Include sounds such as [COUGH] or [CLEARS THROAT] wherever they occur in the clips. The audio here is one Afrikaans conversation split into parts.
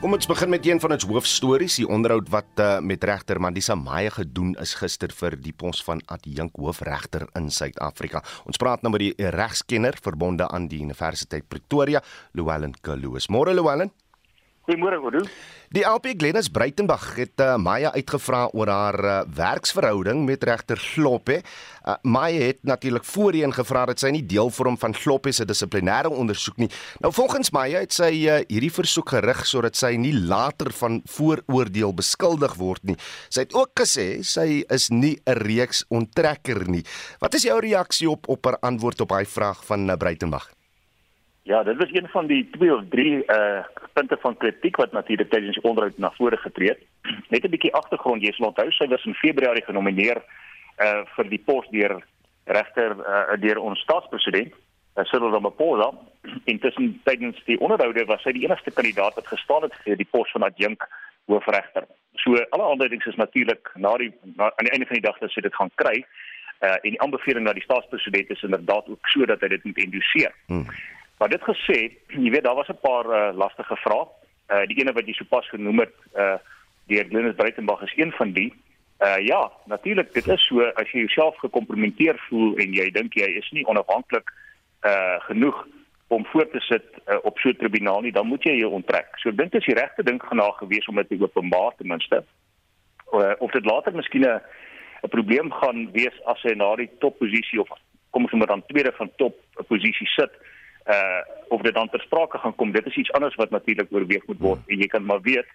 Kom ons begin met een van ons hoofstories, die onderhoud wat uh, met regter Mandisa Meyer gedoen is gister vir die pos van adjunk hoofregter in Suid-Afrika. Ons praat nou met die regskenner verbonde aan die Universiteit Pretoria, Llewellyn Kaluus. Môre Llewellyn. Goeiemôre Oudo. Die LP Glenis Breitenberg het uh, Maya uitgevra oor haar uh, werksverhouding met regter Gloppe. Uh, Maya het natuurlik voorheen gevra dat sy nie deel vorm van Gloppe se dissiplinêre ondersoek nie. Nou volgens Maya het sy uh, hierdie versoek gerig sodat sy nie later van vooroordeel beskuldig word nie. Sy het ook gesê sy is nie 'n reeks onttrekker nie. Wat is jou reaksie op op haar antwoord op haar vraag van uh, Breitenberg? Ja, dit was een van die twee of drie uh punte van kritiek wat natuurlik tydens die onderhoud na vore getree het. Net 'n bietjie agtergrond, sal onthou sy was in Februarie genomineer uh vir die pos deur regter uh deur ons staatspresident, uh, Cyril Ramaphosa. Intussen tydens die onderhoude was sy die enigste kandidaat wat gestaan het vir die pos van adjunk hoofregter. So alle aanduidings is natuurlik na die na, aan die einde van die dag dat sy dit gaan kry. Uh en die aanbeveling na die staatspresident is inderdaad ook sodat hy dit moet endorseer. Hmm. Maar dit gesê, jy weet daar was 'n paar uh, lastige vrae. Uh die ene wat jy sopas genoem het, uh deur Glenis Breitenberg is een van die. Uh ja, natuurlik, dit is so as jy jouself gekomplimenteer voel en jy dink jy is nie onafhanklik uh genoeg om voor te sit uh, op so 'n tribunaal nie, dan moet jy jou onttrek. So dink dit is die regte ding genaag gewees om dit openbaar ten minste. Uh, of dit later miskien 'n probleem gaan wees as hy na die topposisie of kom ons noem dit dan tweede van top posisie sit of dit dan ter sprake gaan kom dit is iets anders wat natuurlik oorweeg moet word hmm. en jy kan maar weet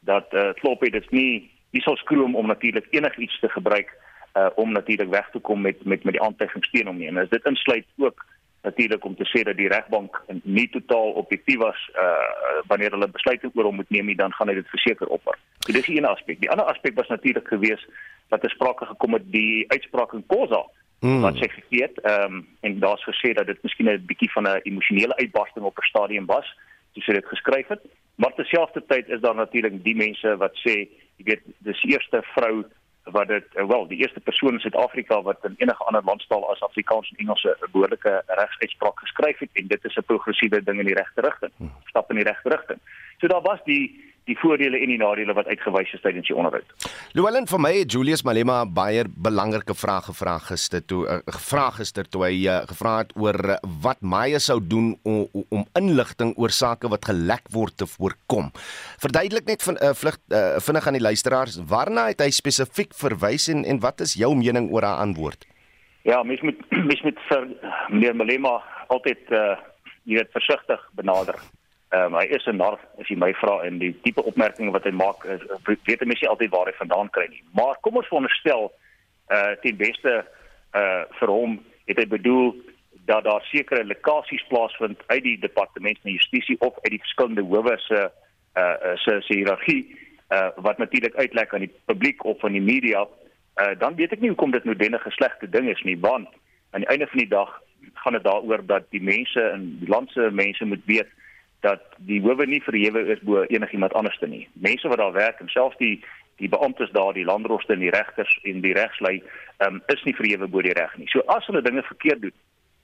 dat uh Kloppie dit nie nie sal skroom om natuurlik enigiets te gebruik uh om natuurlik weg te kom met met met die aantuigingsteen om nie en as dit insluit ook natuurlik om te sê dat die regbank nie totaal objektief was uh wanneer hulle besluite oor hom moet neem nie dan gaan hy dit verseker opper. So dis 'n aspek. Die ander aspek was natuurlik geweest dat ter sprake gekom het die uitspraak in Kosa mm. wat gegee het. Ehm um, en daar's gesê dat dit miskien 'n bietjie van 'n emosionele uitbarsting op 'n stadium was, soos sy dit geskryf het. Maar terselfdertyd is daar natuurlik die mense wat sê, jy weet, dis die eerste vrou wat dit uh, wel die eerste persoon in Suid-Afrika wat in enige ander landstaal as Afrikaans en Engels 'n behoorlike regsuitspraak geskryf het en dit is 'n progressiewe ding in die regte rigting. Mm. Stap in die regte rigting. So daar was die die voordele en die nadele wat uitgewys is tydens die onderhoud. Llewellyn vir my het Julius Malema baie belangrike vrae gevra gister toe uh, gevra gister toe hy uh, gevra het oor uh, wat Maya sou doen om, om inligting oor sake wat gelek word te voorkom. Verduidelik net van 'n uh, vlug uh, vinnig aan die luisteraars waarna het hy spesifiek verwys en en wat is jou mening oor haar antwoord? Ja, mens moet [CLEARS THROAT] mens moet vir meneer Malema altyd uh, jy weet versigtig benader. Ehm um, hy is 'n nar as jy my vra en die tipe opmerkings wat hy maak is weet jy mens altyd waar hy vandaan kry nie. Maar kom ons veronderstel eh uh, die beste eh uh, vir hom het hy bedoel dat daar sekere lekasies plaasvind uit die departement van justisie of uit die verskillende howe se eh uh, se hiërargie eh uh, wat natuurlik uitlek aan die publiek of aan die media. Eh uh, dan weet ek nie hoekom dit noodwendig 'n slegte ding is nie, want aan die einde van die dag gaan dit daaroor dat die mense in die land se mense moet weet dat die howe nie verhewe is bo enigiemand anders te nie. Mense wat daar werk en selfs die die beamptes daar, die landroste en die regters en die regslei, um, is nie verhewe bo die reg nie. So as hulle dinge verkeerd doen,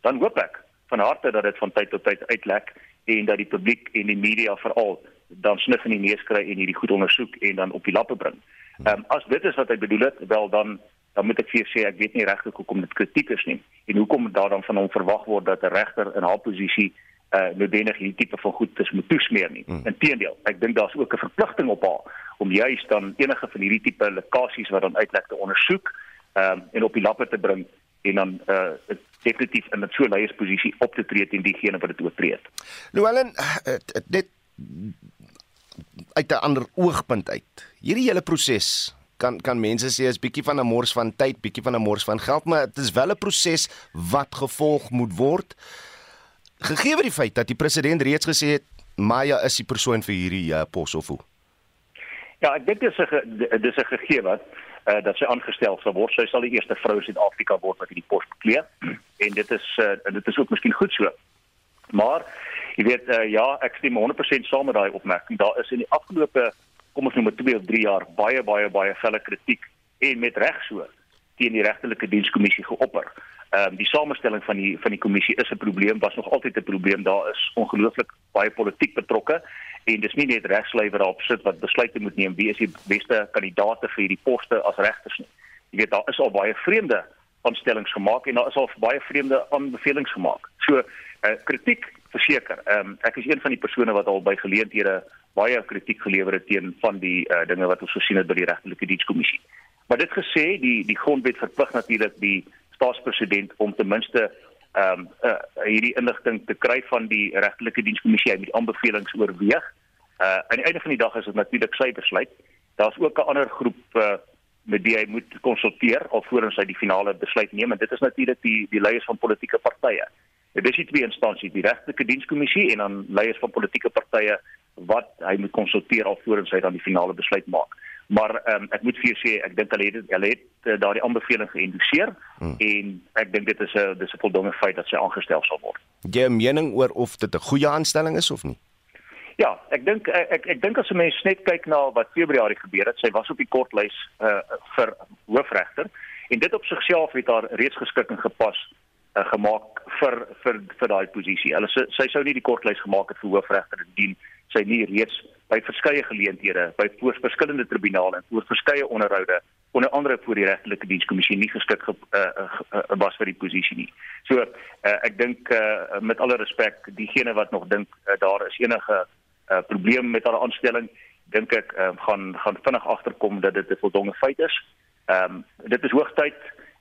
dan hoop ek van harte dat dit van tyd tot tyd uitlek en dat die publiek en die media veral dan snif in die neus kry en hierdie goed ondersoek en dan op die lappe bring. Ehm um, as dit is wat hy bedoel het, wel dan dan moet ek vir sê ek weet nie regtig hoekom dit kritiek is nie en hoekom daar dan van hom verwag word dat 'n regter in haar posisie uh noodwendig hierdie tipe van goed te moet toesmeer nie. Hmm. Inteendeel, ek dink daar's ook 'n verpligting op haar om juis dan enige van hierdie tipe lekasies wat dan uitlek te ondersoek ehm um, en op die lappe te bring en dan uh definitief in 'n so leiersposisie op te tree teen diegene wat dit oortree. Louwelen dit uit 'n ander oogpunt uit. Hierdie hele proses kan kan mense sê is bietjie van 'n mors van tyd, bietjie van 'n mors van geld, maar dit is wel 'n proses wat gevolg moet word. Gegee word die feit dat die president reeds gesê het Maya is die persoon vir hierdie uh, pos of hoe. Ja, ek dink dis 'n dis 'n gegee wat uh, dat sy aangestel sal word. Sy sal die eerste vrou in Suid-Afrika word wat hierdie pos bekleed [CLEARS THROAT] en dit is uh, dit is ook miskien goed so. Maar jy weet uh, ja, ek stem 100% saam met daai opmerking. Daar is in die afgelope kom ons noem dit 2 of 3 jaar baie baie baie felle kritiek en met reg so teen die regtelike dienskommissie geopper Ehm um, die samestelling van die van die kommissie is 'n probleem, was nog altyd 'n probleem. Daar is ongelooflik baie politiek betrokke en dis nie net regsleier daarop sit wat besluite moet neem wie is die beste kandidaate vir hierdie poste as regters nie. Jy weet daar is al baie vreemde aanstellings gemaak en daar is al baie vreemde aanbevelings gemaak. So uh, kritiek verseker. Ehm um, ek is een van die persone wat al by geleenthede baie kritiek gelewer het teen van die uh, dinge wat ons gesien het by die regtelike dienskommissie. Maar dit gesê, die die grondwet verplig natuurlik die staatspresident om ten minste ehm um, uh, hierdie inligting te kry van die regtelike dienskommissie met aanbevelings oorweeg. Uh aan die einde van die dag is dit natuurlik sy besluit. Daar's ook 'n ander groep uh met wie hy moet konsulteer alvorens hy die finale besluit neem en dit is natuurlik die die leiers van politieke partye. Dit is die twee instansies, die regtelike dienskommissie en dan leiers van politieke partye wat hy moet konsulteer alvorens hy dan die finale besluit maak maar um, ek moet vir jou sê ek dink hulle het hulle het uh, daardie aanbeveling geïndiseer hmm. en ek dink dit is 'n dis 'n voldonge feit dat sy aangestel sal word. Jy 'n mening oor of dit 'n goeie aanstelling is of nie? Ja, ek dink ek ek, ek dink as 'n mens net kyk na wat Februarie gebeur het, sy was op die kortlys uh, vir hoofregter en dit op sigself het haar reeds geskikking gepas uh, gemaak vir vir vir daai posisie. Hulle sy, sy sou nie die kortlys gemaak het vir hoofregter indien sy nie reeds by verskeie geleenthede by voor verskillende tribunale en voor verskeie onderhoude onder andere voor die regtelike dienskommissie nie geskik ge, uh, uh, uh, was vir die posisie nie. So uh, ek dink uh, met alle respek diegene wat nog dink uh, daar is enige uh, probleem met haar aanstelling, dink ek uh, gaan gaan vinnig agterkom dat dit 'n voldonge feit is. Ehm um, dit is hoogtyd.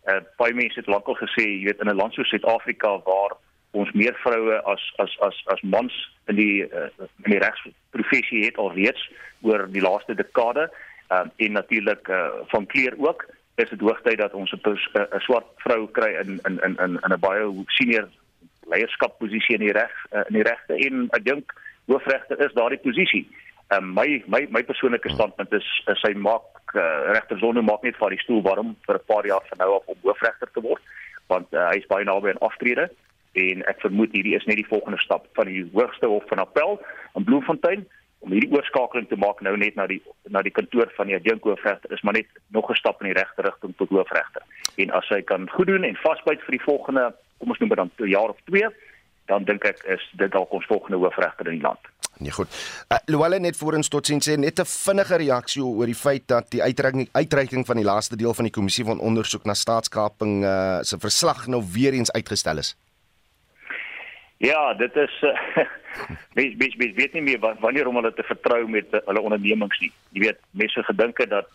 Uh, baie mense het lankal gesê, jy weet in 'n land soos Suid-Afrika waar ons meer vroue as as as as mans in die uh, in die regsprofessie het alreeds oor die laaste dekade. Um, en natuurlik uh, van kleur ook is dit hoogtyd dat ons 'n uh, swart vrou kry in in in in in 'n baie senior leierskapposisie in die reg uh, in die regte. En ek dink hoofregter is daardie posisie. Um, my my my persoonlike standpunt is, is sy maak uh, regter Zondo maak net vir die stoel waarom vir 'n paar jaar van nou af om hoofregter te word want uh, hy is baie naby aan aftrede en ek vermoed hierdie is net die volgende stap van die hoogste hof van appel in Bloemfontein om hierdie oorskakeling te maak nou net na die na die kantoor van die adjunkhoofregter is maar net nog 'n stap in die regte rigting tot hoofregter. En as hy kan goed doen en vasbyt vir die volgende kom ons noem dit dan 'n jaar of 2, dan dink ek is dit dalk ons volgende hoofregter in die land. Nee goed. Uh, Luwale net voor ons tot sien sê net 'n vinnige reaksie oor die feit dat die uitreiking uitreiking van die laaste deel van die kommissie van ondersoek na staatskaping uh, se verslag nou weer eens uitgestel is. Ja, dit is [LAUGHS] mens mens mens weet nie meer wanneer om hulle te vertrou met uh, hulle ondernemings nie. Jy weet, mense gedinke dat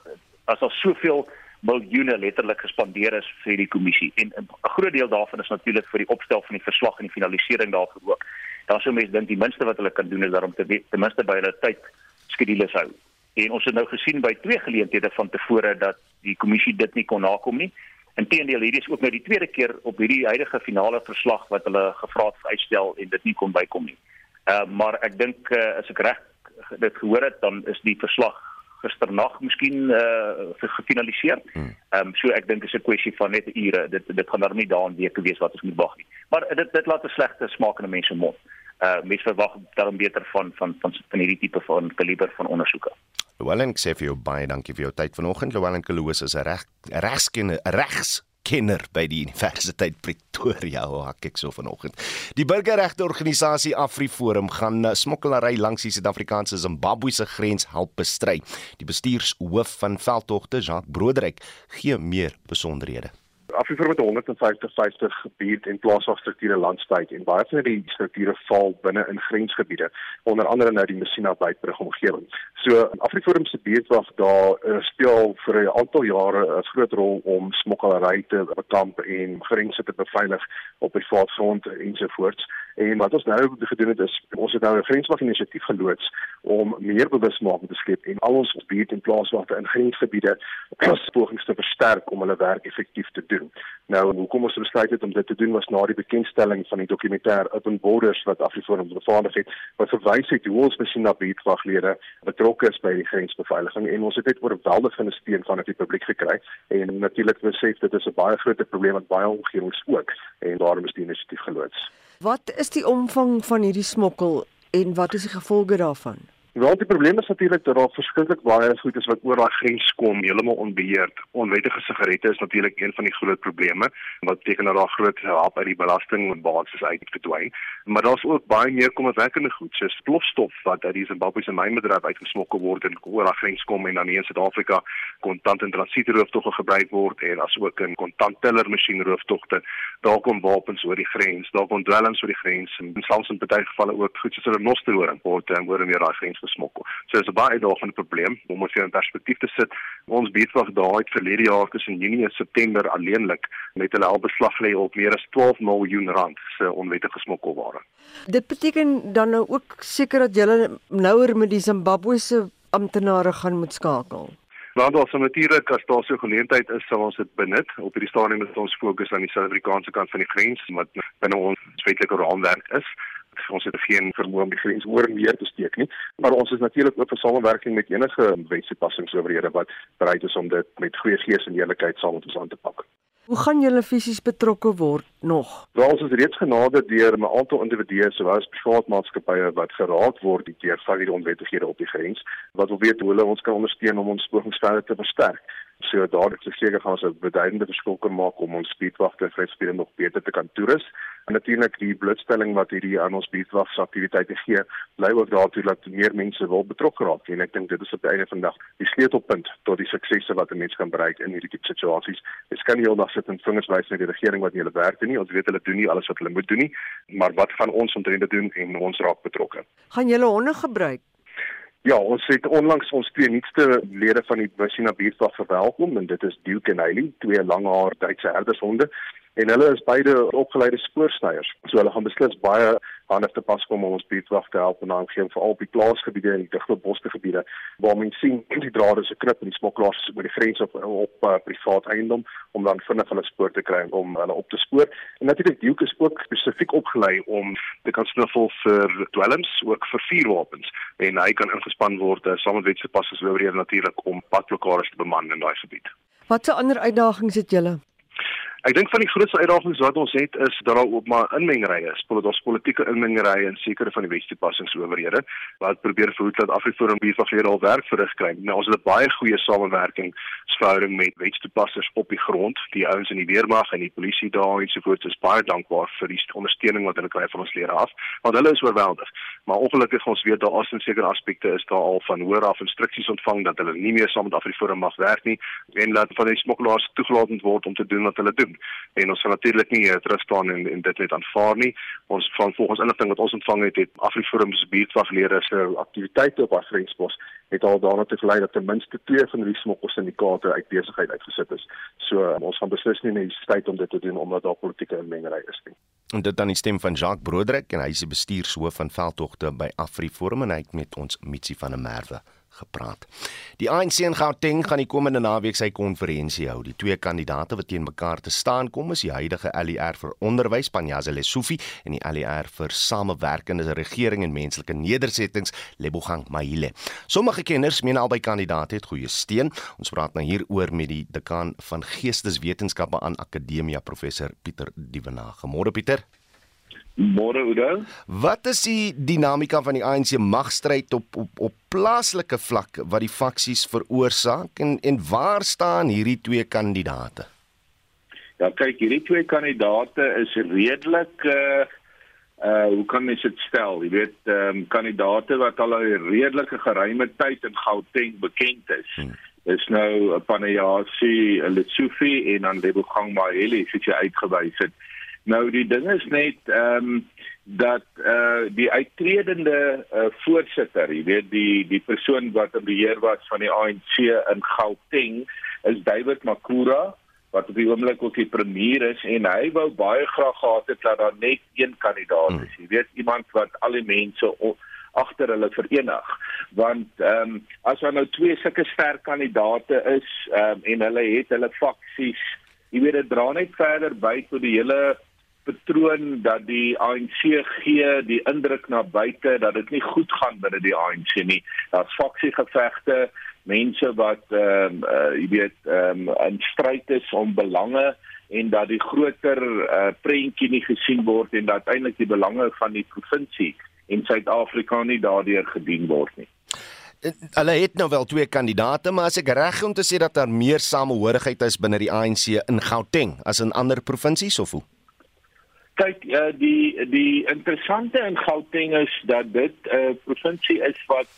as al soveel miljoene letterlik gespandeer is vir die kommissie en 'n groot deel daarvan is natuurlik vir die opstel van die verslag en die finalisering daarvan ook. Daar sou mense dink die minste wat hulle kan doen is daarom te ten minste by hulle tyd skedules hou. En ons het nou gesien by twee geleenthede van tevore dat die kommissie dit nie kon nakom nie. Inteendeel, hierdie is ook nou die tweede keer op hierdie huidige finale verslag wat hulle gevra het vir uitstel en dit nie kon bykom nie. Uh maar ek dink uh, as ek reg dit gehoor het, dan is die verslag gisternag miskien uh gefinaliseer. Ehm um, so ek dink dit is 'n kwessie van net ure. Dit dit gaan daar nie daan weke wees wat ons moet wag nie. Maar dit dit laat 'n slegte smaak in 'n mens se mond. Uh mense verwag daarom beter van van van van hierdie tipe van kaliber van ondersoeke. Llewellyn sê vir jou baie dankie vir jou tyd vanoggend. Llewellyn Kloos is 'n reg regskenner, regs kenner by die Universiteit Pretoria. Hak ek so vanoggend. Die burgerregte organisasie AfriForum gaan smokkelary langs die Suid-Afrikaanse Zimbabwe se grens help bestry. Die bestuurshoof van veldtogte, Jacques Broderyk, gee meer besonderhede. Afrika met 150 50 gebied en plaasafstrukture landstyd en baie van die strukture val binne in grensgebiede onder andere nou die Messina Beitbrug omgewing. So Afriforum se beurtwag daar uh, speel vir 'n aantal jare 'n groot rol om smokkelary te bekamp en grense te beveilig op privaat grond ensovoorts. En wat ons nou gedoen het is ons het nou 'n grenswag inisiatief geloods om meer bewusmaking te skep en al ons buurt en plaaswagte in grensgebiede pogings te versterk om hulle werk effektief te doen. Nou hoekom ons besluit het om dit te doen was na die bekendstelling van die dokumentêr Open Borders wat Afriforum vervaardig het wat verwys het hoe ons masjien na buurtwaglede betrokke is by die grensbeveiliging en ons het dit oorweldigende steun van die publiek gekry en natuurlik besef dit is 'n baie groot probleem wat baie omgewings ook en daarom is die inisiatief geloods. Wat is die omvang van hierdie smokkel en wat is die gevolge daarvan? Wel die probleem is natuurlik dat daar verskriklik baie goed is wat oor daai grens kom, heeltemal onbeheerd. Onwettige sigarette is natuurlik een van die groot probleme wat beteken dat daar groot help uit die belastingbasis uitgedwyn. Maar daar's ook baie meer kommerwekkende goed soos plofstof wat uit die Zimbabwese mynbedryf uitgesmokkel word en oor daai grens kom en dan in Suid-Afrika kontant en transietrooftogte gebruik word en asook in kontanteller masjienrooftogte. Daar kom wapens oor die grens, daar kom dwelms oor die grens en soms in baie gevalle ook goed soos 'n nosterhoring word en oor en weer daai grens gesmokkel. So dis 'n baie uitdagende probleem om ons in perspektief te sit. Ons beedwag daai het verlede jaar tussen Junie en September alleenlik met hulle al beslag lê op meer as 12 miljoen rand se onwettige smokkelware. Dit beteken dan nou ook seker dat julle nouer met die Zimbabwese amptenare gaan moet skakel. Want ons so natuurlik as daar so geleentheid is, sal ons dit benut. Op hierdie stadium moet ons fokus aan die Suid-Afrikaanse kant van die grens wat binne ons wetlike raamwerk is. Ons het geen vermoë om die grens oor en weer te steek nie, maar ons is natuurlik oop vir samewerking met enige wetstoepassingsowerhede wat bereid is om dit met goeie gees en eerlikheid saam met ons aan te pak. Hoe gaan julle fisies betrokke word nog? Wel, ons is reeds genader deur 'n aantal individue sowel as private maatskappye wat geraak word deur van hierdie onwettighede op die grens, wat wil weet hoe hulle ons kan ondersteun om ons pogings te versterk. So dadelik seker gaan ons 'n beduidende verskil kan maak om ons speedwagte en vryspiere nog beter te kan toerus. En natuurlik die blootstelling wat hierdie aan ons speedwagse aktiwiteite gee, lei ook daartoe dat meer mense wil betrokke raak en ek dink dit is op die einde van die dag die sleutelpunt tot die suksese wat 'n mens kan bereik in hierdie tipe situasies. Ons kan nie aldag sit en vingers wys na die regering wat nie hulle werk doen nie. Ons weet hulle doen nie alles wat hulle moet doen nie, maar wat van ons om te doen en ons raak betrokke? Gaan julle honde gebruik? Ja, ons het onlangs ons twee nuutste lede van die Bushina Buurtwag verwelkom en dit is Duke en Hailey, twee langhaar Duitse herdershonde en hulle is beide opgeleide spoorsnyers. So hulle gaan beslis baie handig te pas kom om ons buurtwag te help en dan geen veral op die plaasgebiede en die digte bosse gebiede waar mense sien die drade se knip en die smokkelaars oor die grens op op uh, privaat eiendom om dan vinnig hulle spoor te kry om hulle op te spoor. En natuurlik die hoek is ook spesifiek opgelei om te kan snuffel vir dwelms, ook vir vuurwapens en hy kan ingespan word uh, saam met wetse passers oor hier natuurlik om padblokkades te beman in daai gebied. Watse ander uitdagings het julle? Ek dink van die grootste uitdagings wat ons het is dat daar ook maar inmengerye is. Dit ons politieke inmengerye in sekere van die wetstoepassingsowerhede wat probeer verhoed dat Afriforum besigheid al werk verrig kry. Nou ons het 'n baie goeie samewerkingsverhouding met wetstoepassers op die grond, die ouens in die weermag en die polisie daar en so voort. Ons is baie dankbaar vir die ondersteuning wat hulle kry van ons lede af, want hulle is oorweldig. Maar ongelukkig ons weet daar is in sekere aspekte is daar al van hoër af instruksies ontvang dat hulle nie meer saam met Afriforum mag werk nie en dat van die smokkelaars toegelaat word om te doen wat hulle doen en ons sal natuurlik nie uh, terug staan en, en dit net aanvaar nie. Ons van volgens inligting wat ons ontvang het, het Afriforum se buurtwaglede se aktiwiteite op Afriensbos het al daarna te gelei dat ten minste twee van die smokkelsyndikaate uit besigheid uitgesit is. So um, ons gaan beslis nie net tyd om dit te doen omdat daar politieke inmengery is nie. En dit dan die stem van Jacques Broderick en hy is die bestuurshoof van veldtogte by Afriforum en hy het met ons Mitsi van der Merwe gepraat. Die ANC in Gauteng gaan die komende naweek sy konferensie hou. Die twee kandidaate wat teen mekaar te staan kom is die huidige LER vir onderwys Panyaza Lesufi en die LER vir samewerkende regering en menslike nedersettings Lebogang Mahile. Sommige kenners meen albei kandidaate het goeie steun. Ons praat nou hieroor met die dekaan van Geesteswetenskappe aan Akademia professor Pieter Dievenage. Môre Pieter. Môre Oudo. Wat is die dinamika van die ANC magstryd op op op plaaslike vlak wat die faksies veroorsaak en en waar staan hierdie twee kandidate? Ja, kyk, hierdie twee kandidate is redelik uh uh hoe kan mens dit stel? Jy weet, ehm um, kandidate wat al 'n redelike geruime tyd in Gauteng bekend is. Hmm. Is nou Panayasi Letsufi en dan Lebogang Maheli, soos jy uitgewys het. Nou die ding is net ehm um, dat eh uh, die uittredende uh, voorsitter, jy weet die die persoon wat in beheer was van die ANC in Gauteng is David Makura wat op die oomblik ook die premier is en hy wou baie graag gehad het dat daar net een kandidaat is. Hmm. Jy weet iemand wat al die mense agter hulle verenig want ehm um, as daar nou twee sulke sterk kandidaate is ehm um, en hulle het hulle faksies jy weet dit dra net verder by tot die hele patroon dat die ANC gee die indruk na buite dat dit nie goed gaan binne die ANC nie. Daar's faksiegevegte, mense wat ehm um, uh, jy weet ehm um, in stryd is om belange en dat die groter uh, prentjie nie gesien word en dat eintlik die belange van die provinsie en Suid-Afrika nie daardeur gedien word nie. hulle het nou wel twee kandidate, maar as ek reg om te sê dat daar meer samehorigheid is binne die ANC in Gauteng as in ander provinsies of hoe? Kyk, uh, die die interessante in Gauteng is dat dit 'n uh, provinsie is wat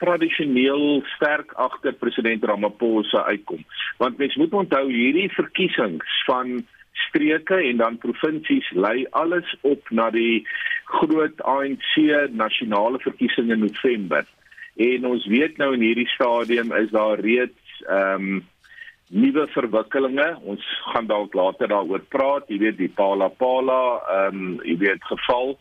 tradisioneel sterk agter president Ramaphosa uitkom. Want mens moet onthou hierdie verkiesings van streke en dan provinsies lei alles op na die groot ANC nasionale verkiesing in November. En ons weet nou in hierdie stadium is daar reeds ehm um, nuwe verwikkelinge. Ons gaan dalk later daaroor praat. Jy weet die Pala Pala ehm um, jy weet geval.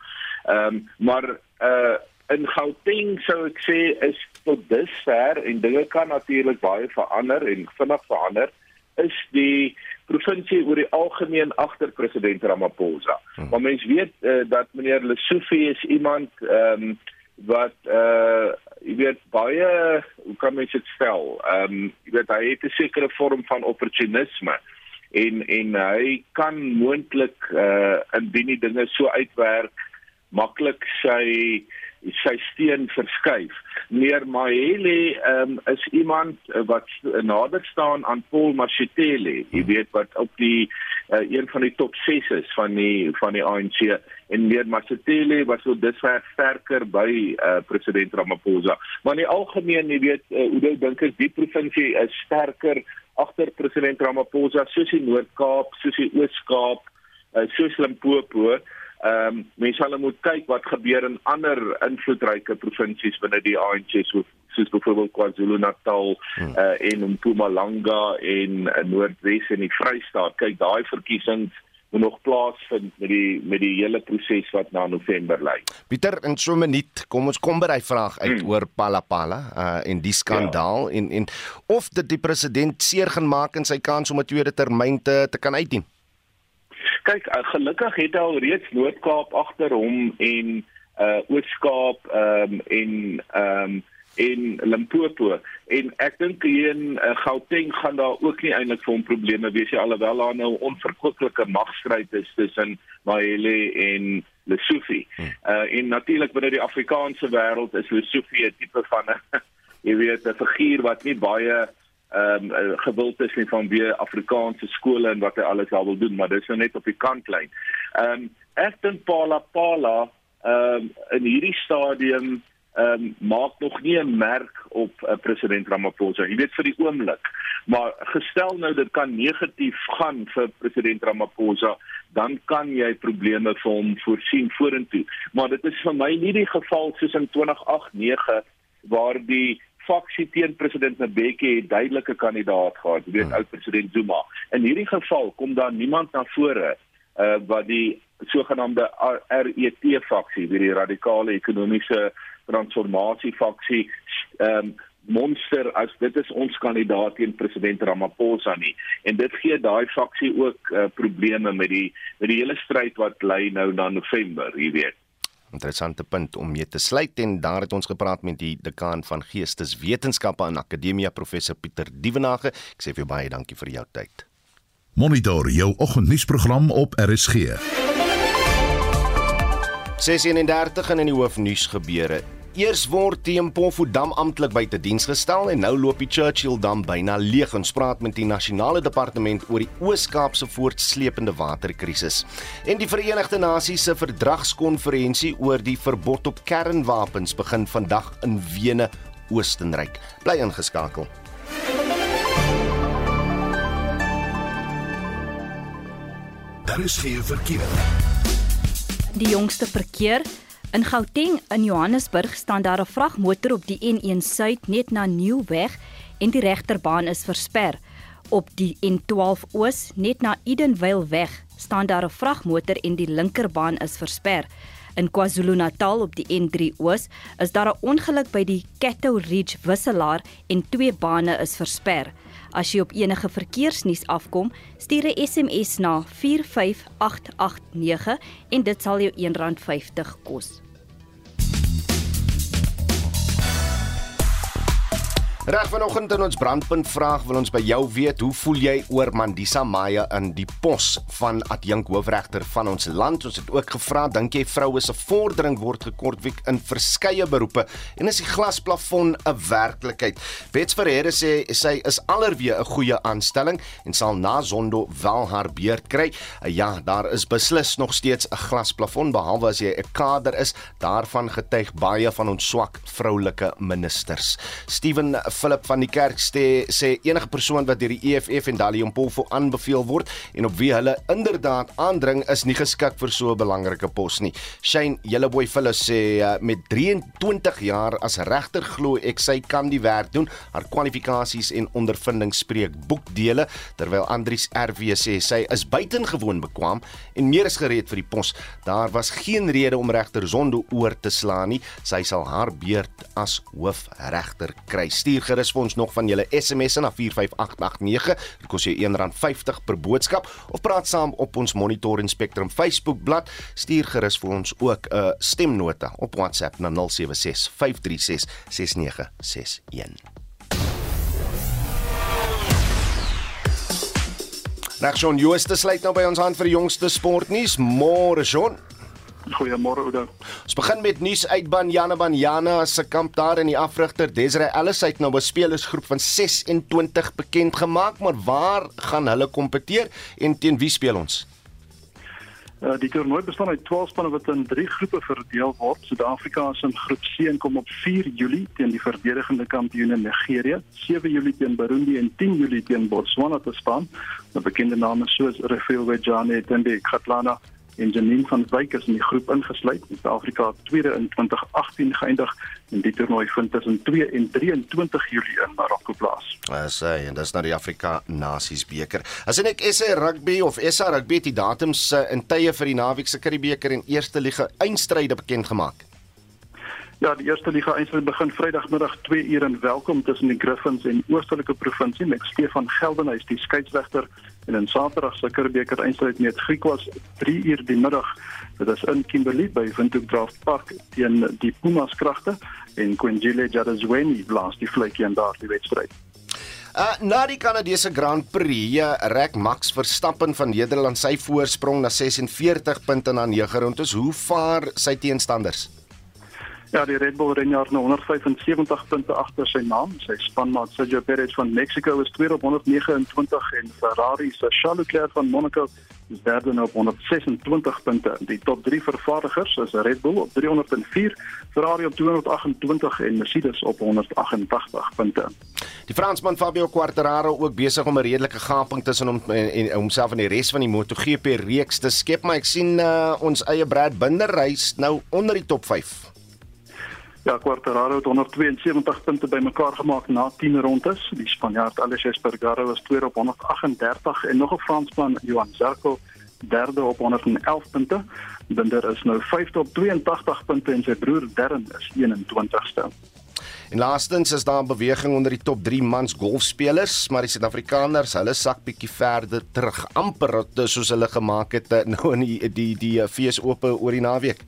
Ehm um, maar uh in Gauteng sou ek sê is tot dusver en dinge kan natuurlik baie verander en vinnig verander is die provinsie oor die algemeen agter president Ramaphosa. Hmm. Maar mens weet uh, dat meneer Lesofie is iemand ehm um, wat uh jy weet baie hoe kan mens dit stel? Ehm um, jy weet hy het 'n sekere vorm van opportunisme en en hy kan moontlik uh indien die dinge so uitwerk maklik sy sy steen verskuif. Meneer Mahele um, is iemand wat nader staan aan Paul Mashatile, jy weet wat op die uh, een van die top 6 is van die van die ANC en meneer Mashatile was so disver sterker by uh, president Ramaphosa. Maar in die algemeen, jy weet, uh, hoe dink ek die provinsie is sterker agter president Ramaphosa soos die Noord-Kaap, soos die Oos-Kaap, uh, soos Limpopo. Ehm um, mense sal moet kyk wat gebeur in ander invloedryke provinsies binne die ANC so soos byvoorbeeld KwaZulu-Natal hmm. uh, en Mpumalanga en uh, Noordwes en die Vrystaat. Kyk, daai verkiesings moet nog plaasvind met die met die hele proses wat na November lê. Pieter, in so 'n minuut, kom ons kom by daai vraag uit hmm. oor Palapala uh en die skandaal ja. en en of dit die president seer gaan maak in sy kans om 'n tweede termyn te te kan uitdien kyk uh, gelukkig het hy al reeds Noord-Kaap agter hom en uh Oos-Kaap um, en um, en Limpopo en ek dink hier in uh, Gauteng gaan daar ook nie eintlik vir hom probleme wees nie alhoewel daar nou onverkwikkelike magstryd is tussen Mahele en Lesofie. Hmm. Uh en natuurlik binne die Afrikaanse wêreld is Lesofie 'n tipe van 'n [LAUGHS] jy weet 'n figuur wat nie baie ehm um, gewild is nie van weer Afrikaanse skole en wat hy alles al wil doen, maar dis nou net op die kantlyn. Ehm um, ek dink Pala Pala ehm um, in hierdie stadium ehm um, maak nog nie 'n merk op uh, president Ramaphosa. Jy weet vir die oomblik. Maar gestel nou dit kan negatief gaan vir president Ramaphosa, dan kan jy probleme vir hom voorsien vorentoe. Maar dit is vir my nie die geval soos in 2008-9 waar die faksie teen president Mbeki het duidelike kandidaat gehad, weet hmm. oud president Zuma. In hierdie geval kom daar niemand na vore uh wat die sogenaamde RET faksie, die radikale ekonomiese transformasie faksie ehm um, monster as dit is ons kandidaat teen president Ramaphosa nie en dit gee daai faksie ook uh, probleme met die met die hele stryd wat lê nou na November, jy weet interessante punt om mee te sluit en daar het ons gepraat met die dekaan van Geesteswetenskappe aan Akademia professor Pieter Dievenage. Ek sê vir jou baie dankie vir jou tyd. Monitor jou oggendnuusprogram op RSG. 6:31 in die hoofnuus gebeure. Eers word die Mpofu dam amptelik buite diens gestel en nou loop die Churchill dam byna leeg en spraak met die nasionale departement oor die Oos-Kaapse voortsleepende waterkrisis. En die Verenigde Nasies se verdragskonferensie oor die verbod op kernwapens begin vandag in Wene, Oostenryk. Bly ingeskakel. Daar is geen verkeer. Die jongste verkeer In Gauteng in Johannesburg staan daar 'n vragmotor op die N1 Suid net na Nieuwweg en die regterbaan is versper. Op die N12 Oos net na Edenvale weg staan daar 'n vragmotor en die linkerbaan is versper. In KwaZulu-Natal op die N3 Oos is daar 'n ongeluk by die Catto Ridge wisselaar en twee bane is versper. As jy op enige verkeersnuus afkom, stuur 'n SMS na 45889 en dit sal jou R1.50 kos. Reg vanoggend in ons brandpunt vraag wil ons by jou weet, hoe voel jy oor Mandisa Maya in die pos van adjunk hoofregter van ons land? Ons het ook gevra, dink jy vroue se vordering word gekortwiek in verskeie beroepe en is die glasplafon 'n werklikheid? Bets Ferreira sê sy is alreeds 'n goeie aanstelling en sal na Zondo wel haar beurt kry. Ja, daar is beslis nog steeds 'n glasplafon behalwe as jy 'n kader is. Daarvan getuig baie van ons swak vroulike ministers. Steven Philip van die kerk sê sê enige persoon wat deur die EFF en Dali Mpofo aanbeveel word en op wie hulle inderdaad aandring is nie geskik vir so 'n belangrike pos nie. Shane Yellowboy Phillips sê uh, met 23 jaar as regter glo ek sy kan die werk doen. Haar kwalifikasies en ondervinding spreek boekdele terwyl Andries RW sê sy is buitengewoon bekwam en meer as gereed vir die pos. Daar was geen rede om regter Zondo oor te slaan nie. Sy sal haar beurt as hoofregter kry. Stuur gerus vir ons nog van julle SMS'e na 45889. Dit kos jou R1.50 per boodskap of praat saam op ons Monitor en Spectrum Facebook bladsy. Stuur gerus vir ons ook 'n uh, stemnota op WhatsApp na 076 536 6961. Regsjon Jooste sluit nou by ons aan vir die jongste sportnuus. Môre, Jon. Goeiemôre Oudo. Ons begin met nuus uit Banyana Banyana se kamp daar in die afrigter Desiree Ellis het nou 'n spelersgroep van 26 bekend gemaak, maar waar gaan hulle kompeteer en teen wie speel ons? Uh, die toernooi bestaan uit 12 spanne wat in 3 groepe verdeel word. Suid-Afrika is in groep C en kom op 4 Julie teen die verdedigende kampioene Nigerië, 7 Julie teen Burundi en 10 Julie teen Botswana te staan. 'n Bekende name soos Rafael Wejane, Tembe Kgatlana en Janine van Wyk is in die groep ingesluit. Suid-Afrika het tweede in 2018 geëindig en die toernooi vind tussen 2 en 23 Julie in Marokko plaas. As hy en dis na die Afrika Nasies beker. As ek SA rugby of SA rugby het die datums uh, in tye vir die naweek se Karibeker en eerste liga eindstryde bekend gemaak. Ja, die eerste liga eindstryd begin Vrydagmiddag 2 uur in Welkom tussen die Griffins en Oostelike Provinsie met Stefan Geldenhuys die skeieregter en in Saterdag se Karibeker eindstryd met Griekwas 3 uur die middag. Dit is in Kimberley by Windhoek Draft Park teen die Pumas kragte en Quinjile Jadazweni blaas die vletjie in daardie wedstryd. Uh, na die Kanadese Grand Prix, ja, rek Max Verstappen van Nederland sy voorsprong na 46 punte na 9 rondes. Hoe vaar sy teenstanders? Ja, die Red Bull renjaer nou 175 punte agter sy naam. Sy spanmaat Sergio Perez van Mexico is tweede op 129 en Ferrari se Charles Leclerc van Monaco is derde nou op 126 punte. Die top 3 vervaardigers is Red Bull op 304, Ferrari op 228 en Mercedes op 188 punte. Die Fransman Fabio Quartararo ook besig om 'n redelike gaping tussen hom en, en homself en die res van die MotoGP reeks te skep, maar ek sien uh, ons eie Brad Binder reis nou onder die top 5. Ja, Quartararo het 172 punte bymekaar gemaak na 10 rondes. Die Spanjaard Aleix Espargaro was tweede op 138 en nog 'n Fransman, Johan Zarco, derde op 111 punte. Binder is nou vyfde op 82 punte en sy broer Darren is 21ste. En laastens is daar 'n beweging onder die top 3 mans golfspelers, maar die Suid-Afrikaners, hulle sak bietjie verder terug, amper soos hulle gemaak het eh, [LAUGHS] nou in die die die fees oop oor die naweek.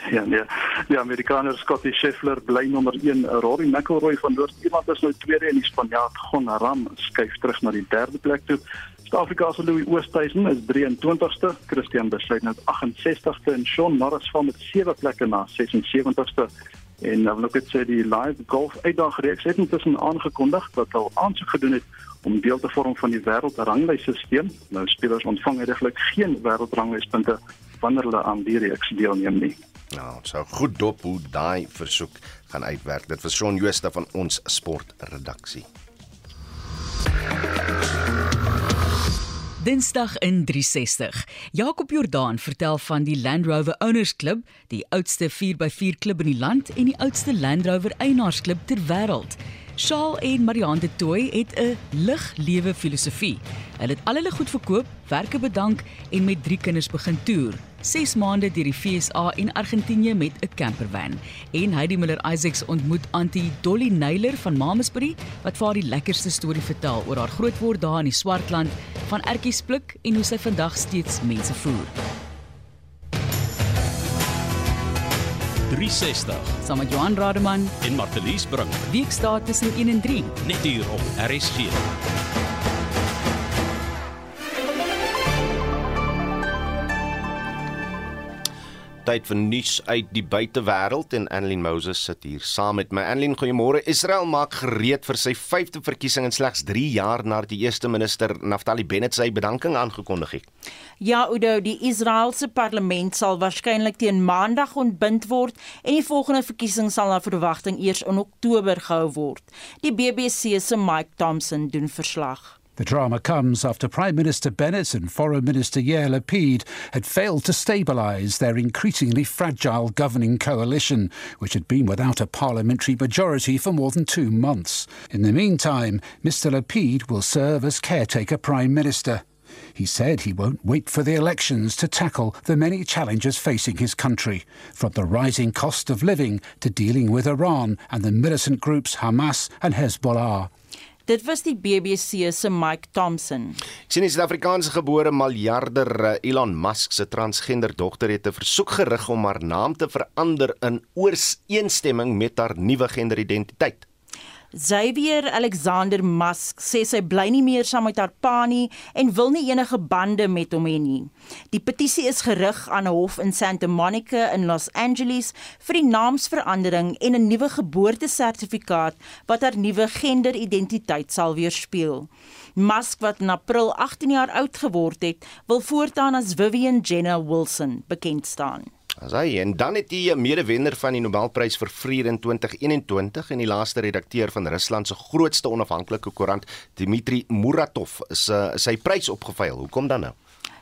[LAUGHS] Ja nee. Die Amerikaner Scottie Scheffler bly nommer 1. Rory McIlroy van Noord-Ierland is nou tweede en die Spanjaard Gon Ram skuif terug na die derde plek toe. Suid-Afrika se Louis Oosthuizen is 23ste, Christian Besuit net 68ste en Shaun Norris val met 7 plekke na 76ste. En nou loop dit sê die live golf uitdagreeks het intussen aangekondig dat hulle aansoek gedoen het om deel te vorm van die wêreldranglysstelsel. Nou spelers ontvang eintlik geen wêreldranglyspunte wanneer hulle aan die reeks deelneem nie. Nou, so goed dop hoe daai versoek gaan uitwerk. Dit was Shaun Jooste van ons sportredaksie. Dinsdag in 360. Jakob Jordaan vertel van die Land Rover Owners Club, die oudste 4x4 klub in die land en die oudste Land Rover eienaarsklub ter wêreld. Shaal en Marianne de Tooi het 'n lig lewe filosofie. Hulle het al hulle goed verkoop, werke bedank en met drie kinders begin toer. 6 maande deur die FSA en Argentinië met 'n campervan. En Heidi Miller Isaacs ontmoet Auntie Dolly Nailer van Mamasbury wat vir haar die lekkerste storie vertel oor haar grootword daar in die Swartland van ertjies pluk en hoe sy vandag steeds mense voer. 360 saam met Johan Rademan en Martelies Brink. Weekdae tussen 1 en 3 net hier op RSG. Tyd vir nuus uit die buitewêreld en Annelien Moses sit hier saam met my. Annelien, goeiemôre. Israel maak gereed vir sy 5de verkiesing in slegs 3 jaar nadat die eerste minister Naftali Bennett sy bedanking aangekondig het. Ja, Udo, die Israeliese parlement sal waarskynlik teen Maandag ontbind word en die volgende verkiesing sal na verwagting eers in Oktober gehou word. Die BBC se Mike Thompson doen verslag. The drama comes after Prime Minister Bennett and Foreign Minister Yair Lapid had failed to stabilise their increasingly fragile governing coalition, which had been without a parliamentary majority for more than two months. In the meantime, Mr Lapid will serve as caretaker Prime Minister. He said he won't wait for the elections to tackle the many challenges facing his country, from the rising cost of living to dealing with Iran and the militant groups Hamas and Hezbollah. Dit was die BBC se Mike Thompson. Sien die Suid-Afrikaanse gebore miljarder eh, Elon Musk se transgender dogter het 'n versoek gerig om haar naam te verander in ooreenstemming met haar nuwe genderidentiteit. Xavier Alexander Musk sê sy bly nie meer saam met haar pa nie en wil nie enige bande met hom hê nie. Die petisie is gerig aan 'n hof in Santa Monica in Los Angeles vir die naamsverandering en 'n nuwe geboortesertifikaat wat haar nuwe genderidentiteit sal weerspieël. Musk wat in April 18 jaar oud geword het, wil voortaan as Vivian Jenner Wilson bekend staan. As hy en dan het die medewenner van die Nobelprys vir vrede in 2021 en die laaste redakteur van Rusland se grootste onafhanklike koerant Dmitri Muratov se sy prys opgeveil. Hoekom dan nou?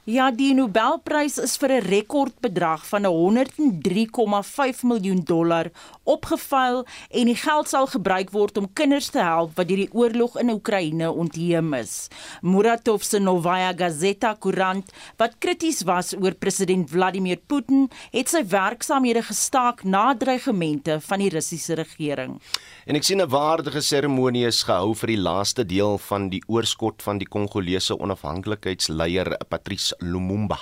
Ja, die Nobelprys is vir 'n rekordbedrag van 103,5 miljoen dollar opgeveil en die geld sal gebruik word om kinders te help wat deur die oorlog in Oekraïne ontheem is. Muratov se Novaya Gazeta koerant, wat krities was oor president Vladimir Putin, het sy werksamehede gestaak na dreigemente van die Russiese regering. En ek sien 'n waardige seremonie is gehou vir die laaste deel van die oorskot van die Kongolese onafhanklikheidsleier Patrice Lumumba.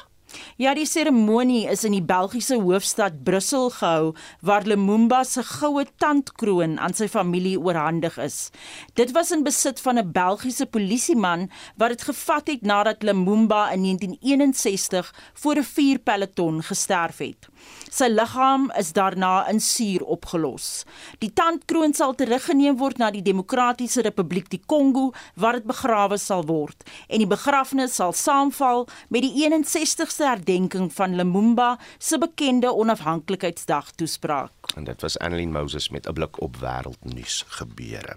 Ja, die seremonie is in die Belgiese hoofstad Brussel gehou waar Lumumba se goue tandkroon aan sy familie oorhandig is. Dit was in besit van 'n Belgiese polisieman wat dit gevat het nadat Lumumba in 1961 voor 'n vuurpeloton gesterf het. Sy liggaam is daarna in suur opgelos. Die tandkroon sal teruggeneem word na die Demokratiese Republiek die Kongo waar dit begrawe sal word en die begrafnis sal saamval met die 61ste herdenking van Lumumba se bekende onafhanklikheidsdag toespraak. En dit was Annelien Moses met 'n blik op wêreldnuus gebeure.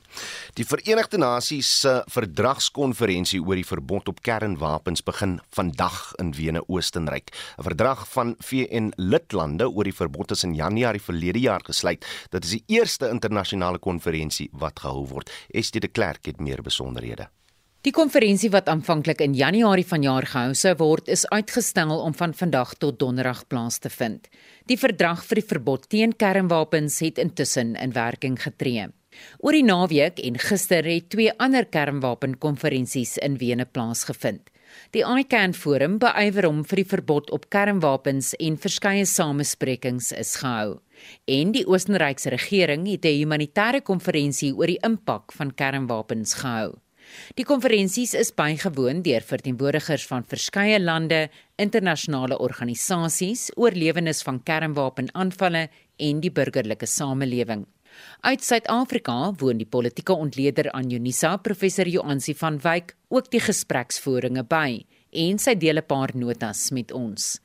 Die Verenigde Nasies se verdragskonferensie oor die verbod op kernwapens begin vandag in Wene, Oostenryk. 'n Verdrag van VN lidlande oor die verbod is in Januarie verlede jaar gesluit. Dit is die eerste internasionale konferensie wat gehou word. Estie de Klerk het meer besonderhede. Die konferensie wat aanvanklik in Januarie vanjaar gehou sou word, is uitgestel om van vandag tot Donderdag plaas te vind. Die verdrag vir die verbod teen kernwapens het intussen in werking getree. Oor die naweek en gister het twee ander kernwapenkonferensies in Wene plaasgevind. Die ICAN Forum beywer hom vir die verbod op kernwapens en verskeie samesprekings is gehou. En die Oostenrykse regering het 'n humanitêre konferensie oor die impak van kernwapens gehou. Die konferensies is bygewoon deur verteenwoordigers van verskeie lande, internasionale organisasies, oorlewendes van kernwapenaanvalle en die burgerlike samelewing. Uit Suid-Afrika woon die politieke ontleder aan Unisa, professor Joansi van Wyk, ook die gespreksvoeringe by en sy deel 'n paar notas met ons.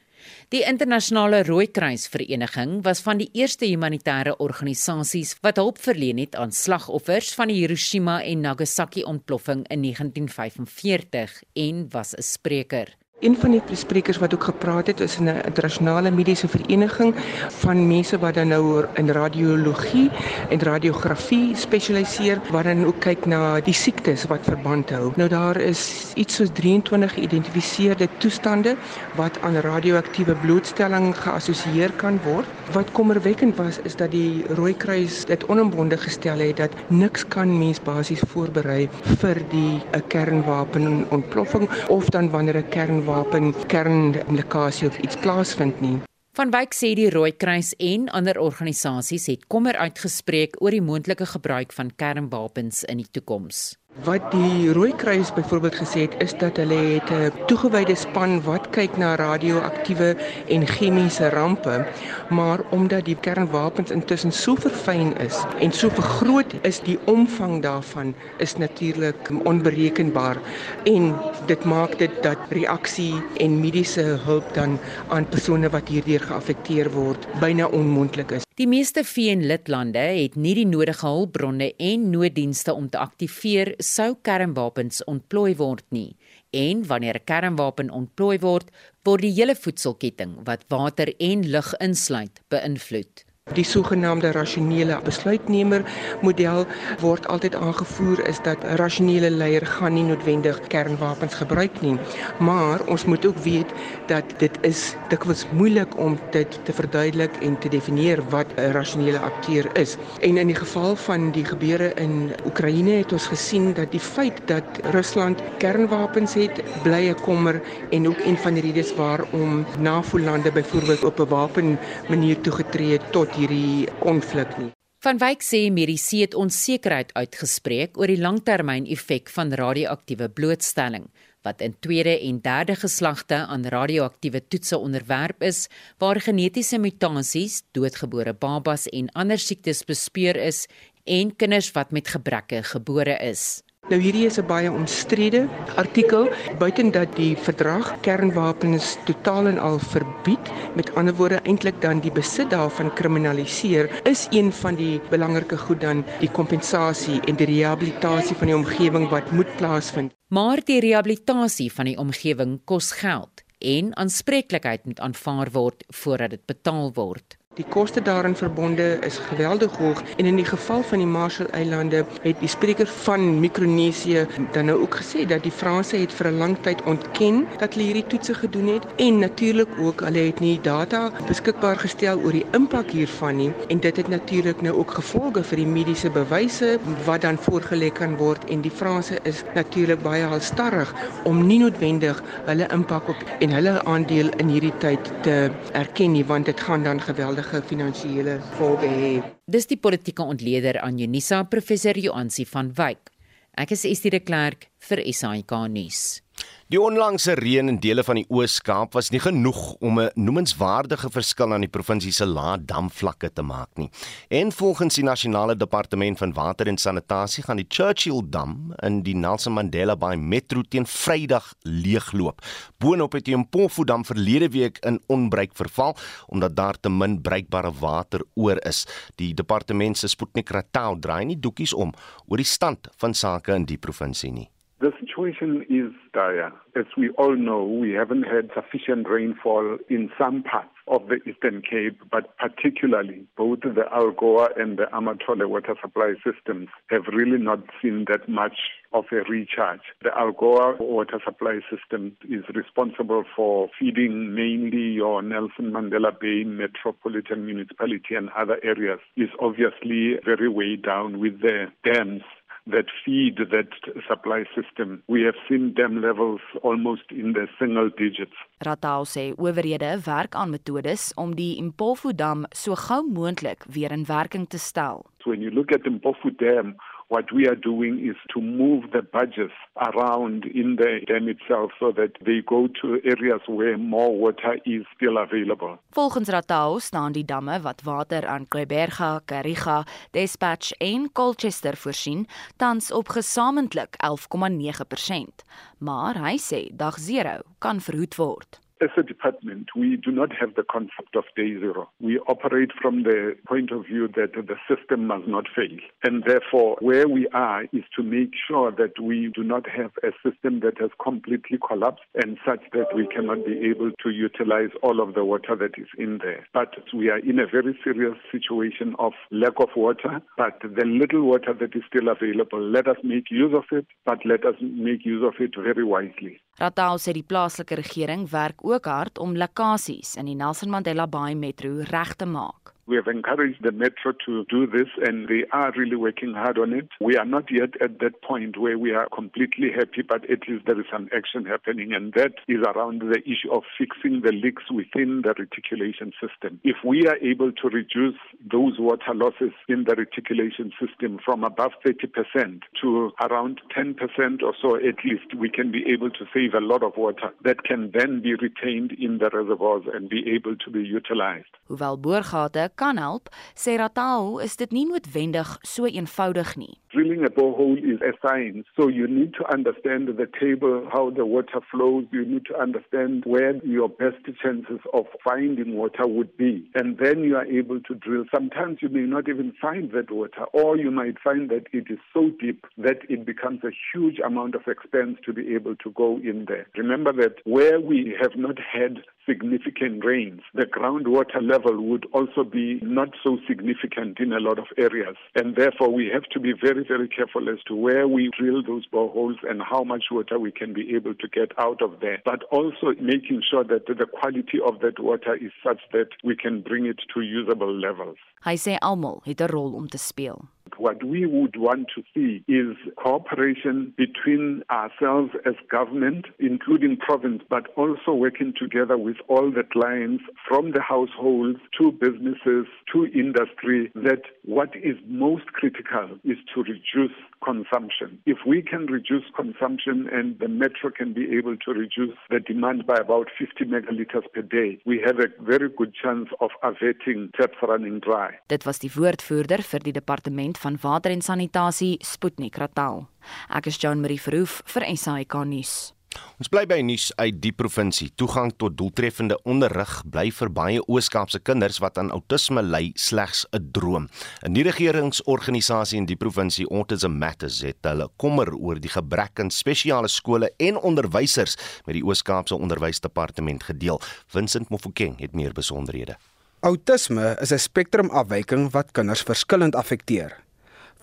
Die internasionale Rooikruis Vereniging was van die eerste humanitêre organisasies wat hulp verleen het aan slagoffers van die Hiroshima en Nagasaki ontploffing in 1945 en was 'n spreker. Een van die sprekers wat ook gepraat het is 'n internasionale mediese vereniging van mense wat dan nou in radiologie en radiografie spesialiseer wat dan ook kyk na die siektes wat verband hou. Nou daar is iets soos 23 geïdentifiseerde toestande wat aan radioaktiewe blootstelling geassosieer kan word. Wat kommerwekkend was is dat die Rooikruis dit onomwonde gestel het dat niks kan mens basies voorberei vir die 'n kernwapen ontploffing of dan wanneer 'n kernwapen wapen kernlikasie of iets plaasvind nie. Van Wyk sê die Rooikruis en ander organisasies het kommer uitgespreek oor die moontlike gebruik van kernwapens in die toekoms. Wat die Rooikruis byvoorbeeld gesê het is dat hulle het 'n toegewyde span wat kyk na radioaktiewe en chemiese rampe, maar omdat die kernwapens intussen so verfyn is en so vergroot is die omvang daarvan is natuurlik onberekenbaar en dit maak dit dat reaksie en mediese hulp dan aan persone wat hierdeur geaffekteer word byna onmoontlik is. Die meeste VN-lidlande het nie die nodige hulpbronne en nooddienste om te aktiveer sou kernwapens ontplooi word nie. En wanneer 'n kernwapen ontplooi word, word die hele voedselketting wat water en lug insluit, beïnvloed. Die sogenaamde rasionele besluitnemer model word altyd aangevoer is dat 'n rasionele leier gaan nie noodwendig kernwapens gebruik nie, maar ons moet ook weet dat dit is dikwels moeilik om dit te verduidelik en te definieer wat 'n rasionele akteur is. En in die geval van die gebeure in Oekraïne het ons gesien dat die feit dat Rusland kernwapens het, bly 'n kommer en ook een van die redes waarom NAVO-lande byvoorbeeld op 'n wapen manier toegetree het tot hierdie konflik nie. Van Wyk sê mediese het onsekerheid uitgespreek oor die langtermyn-effek van radioaktiewe blootstelling wat in tweede en derde geslagte aan radioaktiewe toetse onderwerp is waar genetiese mutasies, doodgebore babas en ander siektes bespeur is en kinders wat met gebreke gebore is. Nou hierdie is 'n baie omstrede artikel, buiten dat die verdrag kernwapens totaal en al verbied, met ander woorde eintlik dan die besit daarvan kriminaliseer, is een van die belangrike goed dan die kompensasie en die rehabilitasie van die omgewing wat moet plaasvind. Maar die rehabilitasie van die omgewing kos geld en aanspreeklikheid moet aanvaar word voordat dit betaal word. Die koste daarin verbonde is geweldig hoog en in die geval van die Marshall-eilande het die spreker van Mikronesië dan nou ook gesê dat die Franse het vir 'n lang tyd ontken dat hulle hierdie toetse gedoen het en natuurlik ook hulle het nie data beskikbaar gestel oor die impak hiervan nie en dit het natuurlik nou ook gevolge vir die mediese bewyse wat dan voorgelê kan word en die Franse is natuurlik baie halstarrig om nie noodwendig hulle impak op en hulle aandeel in hierdie tyd te erken nie want dit gaan dan geweldig ernstige finansiële gevolge hê. Dis die politieke ontleder aan Unisa professor Joansi van Wyk. Ek is Estie de Klerk vir SAK nuus. Die onlangse reën in dele van die Oos-Kaap was nie genoeg om 'n noemenswaardige verskil aan die provinsie se lae damvlakke te maak nie. En volgens die Nasionale Departement van Water en Sanitasie gaan die Churchill Dam in die Nelson Mandela Bay Metro teen Vrydag leegloop. Boonop het die Mpofu Dam verlede week in onbruik verval omdat daar te min bruikbare water oor is. Die departement se Sputnik Ratau draai nie doekies om oor die stand van sake in die provinsie nie. The situation is dire. As we all know, we haven't had sufficient rainfall in some parts of the Eastern Cape, but particularly both the Algoa and the Amatole water supply systems have really not seen that much of a recharge. The Algoa water supply system is responsible for feeding mainly your Nelson Mandela Bay metropolitan municipality and other areas is obviously very way down with the dams that feed that supply system. We have seen dam levels almost in the single digits. Ratau sê owerhede werk aan metodes om die Impofu dam so gou moontlik weer in werking te stel. So when you look at the Impofu dam, what we are doing is to move the budgets around in the dam itself so that they go to areas where more water is still available. Volgens Ratau staan die damme wat water aan Kweberga, Kariga, Dispatch en Colchester voorsien, tans op gesamentlik 11,9%. Maar hy sê dag 0 kan verhoed word. As a department, we do not have the concept of day zero. We operate from the point of view that the system must not fail. And therefore, where we are is to make sure that we do not have a system that has completely collapsed and such that we cannot be able to utilize all of the water that is in there. But we are in a very serious situation of lack of water, but the little water that is still available, let us make use of it, but let us make use of it very wisely. Ratau sê die plaaslike regering werk ook hard om lekkasies in die Nelson Mandela Bay Metro reg te maak. We have encouraged the metro to do this and they are really working hard on it. We are not yet at that point where we are completely happy, but at least there is some action happening and that is around the issue of fixing the leaks within the reticulation system. If we are able to reduce those water losses in the reticulation system from above 30% to around 10% or so, at least we can be able to save a lot of water that can then be retained in the reservoirs and be able to be utilized. Hoewel boorgate kan help, sê Ratao, is dit nie noodwendig so eenvoudig nie. Drilling a borehole is a science, so you need to understand the table, how the water flows. You need to understand where your best chances of finding water would be. And then you are able to drill. Sometimes you may not even find that water, or you might find that it is so deep that it becomes a huge amount of expense to be able to go in there. Remember that where we have not had significant rains, the groundwater level would also be not so significant in a lot of areas. And therefore, we have to be very, very careful as to where we drill those boreholes and how much water we can be able to get out of there. But also making sure that the quality of that water is such that we can bring it to usable levels. Hy sê almal het 'n rol om te speel. What we would want to see is cooperation between ourselves as government, including province, but also working together with all the clients from the households to businesses to industry that what is most critical is to reduce consumption. If we can reduce consumption and the metro can be able to reduce the demand by about 50 megaliters per day, we have a very good chance of averting taps running dry. Dit was die woordvoerder vir die departement van water en sanitasie, Sputnik Ratal. Ek is Jean Marie Verhoef vir SAK nuus. Ons bly by nuus uit die provinsie. Toegang tot doeltreffende onderrig bly vir baie Oos-Kaapse kinders wat aan outisme ly slegs 'n droom. 'n Die regeringsorganisasie in die provinsie Autism Matters het hulle kommer oor die gebrek aan spesiale skole en onderwysers met die Oos-Kaapse Onderwysdepartement gedeel. Vincent Mofokeng het meer besonderhede. Autisme is 'n spektrumafwyking wat kinders verskillend affekteer.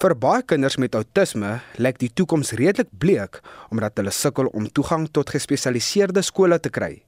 Vir baie kinders met outisme lyk die toekoms redelik bleek omdat hulle sukkel om toegang tot gespesialiseerde skole te kry.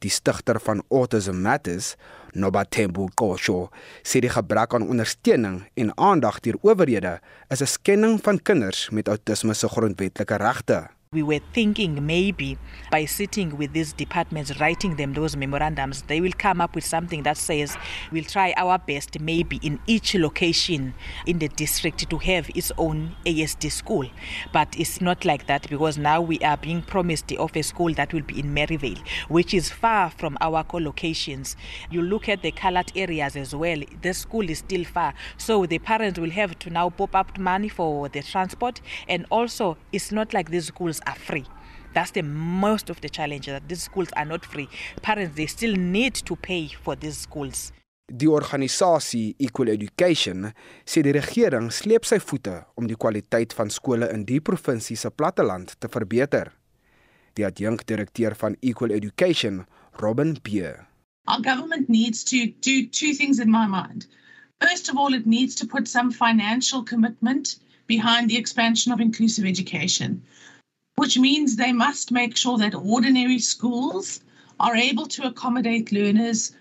Die stigter van Autism Matters, Nobathembu Kosho, sê die gebrek aan ondersteuning en aandag deur owerhede is 'n skending van kinders met outisme se grondwetlike regte we were thinking maybe by sitting with these departments, writing them those memorandums, they will come up with something that says we'll try our best, maybe in each location in the district, to have its own ASD school. But it's not like that because now we are being promised of a school that will be in Maryvale, which is far from our co-locations. You look at the colored areas as well, the school is still far. So the parents will have to now pop up money for the transport. And also, it's not like these schools are free. That's the most of the challenge that these schools are not free. Parents they still need to pay for these schools. Die organisasie Equal Education sê die regering sleep sy voete om die kwaliteit van skole in die provinsie se platteland te verbeter. Die adjunkdirekteur van Equal Education, Robin Beer. Our government needs to do two things in my mind. First of all, it needs to put some financial commitment behind the expansion of inclusive education. Which means they must make sure that ordinary schools are able to accommodate learners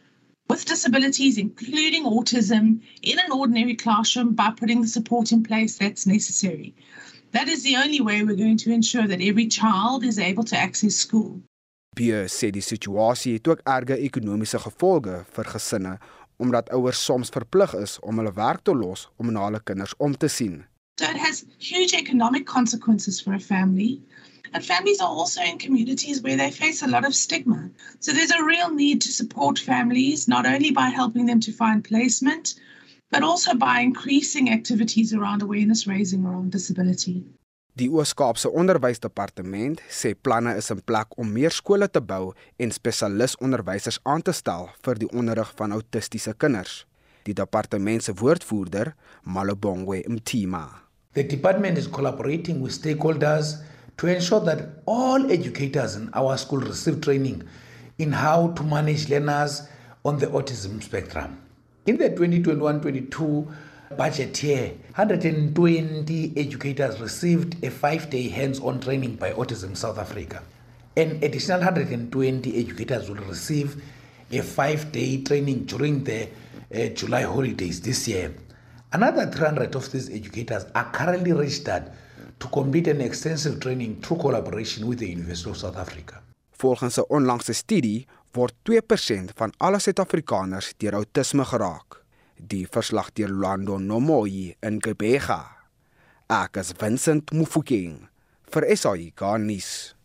with disabilities, including autism, in an ordinary classroom by putting the support in place that's necessary. That is the only way we're going to ensure that every child is able to access school. Pierre sê die situasie het ook erge ekonomiese gevolge vir gesinne omdat ouers soms verplig is om hulle werk te los om na hulle kinders om te sien. So it has huge economic consequences for a family. And families are also in communities where they face a lot of stigma. So there's a real need to support families, not only by helping them to find placement, but also by increasing activities around awareness raising around disability. Die Oos-Kaapse Onderwysdepartement sê planne is in plek om meer skole te bou en spesialisonderwysers aan te stel vir die onderrig van autistiese kinders. Die departement se woordvoerder, Malobongwe Mtima. The department is collaborating with stakeholders to ensure that all educators in our school receive training in how to manage learners on the autism spectrum. In the 2021-22 budget year, 120 educators received a five-day hands-on training by Autism South Africa. An additional 120 educators will receive a five-day training during the uh, July holidays this year. Another 300 of these educators are currently registered to complete an extensive training through collaboration with the University of South Africa. Volgens 'n onlangse studie word 2% van alle Suid-Afrikaners deur outisme geraak. Die verslag deur Lando Nomoyi in Gebega. Ek is Vincent Mufokeng vir SAI Garnis.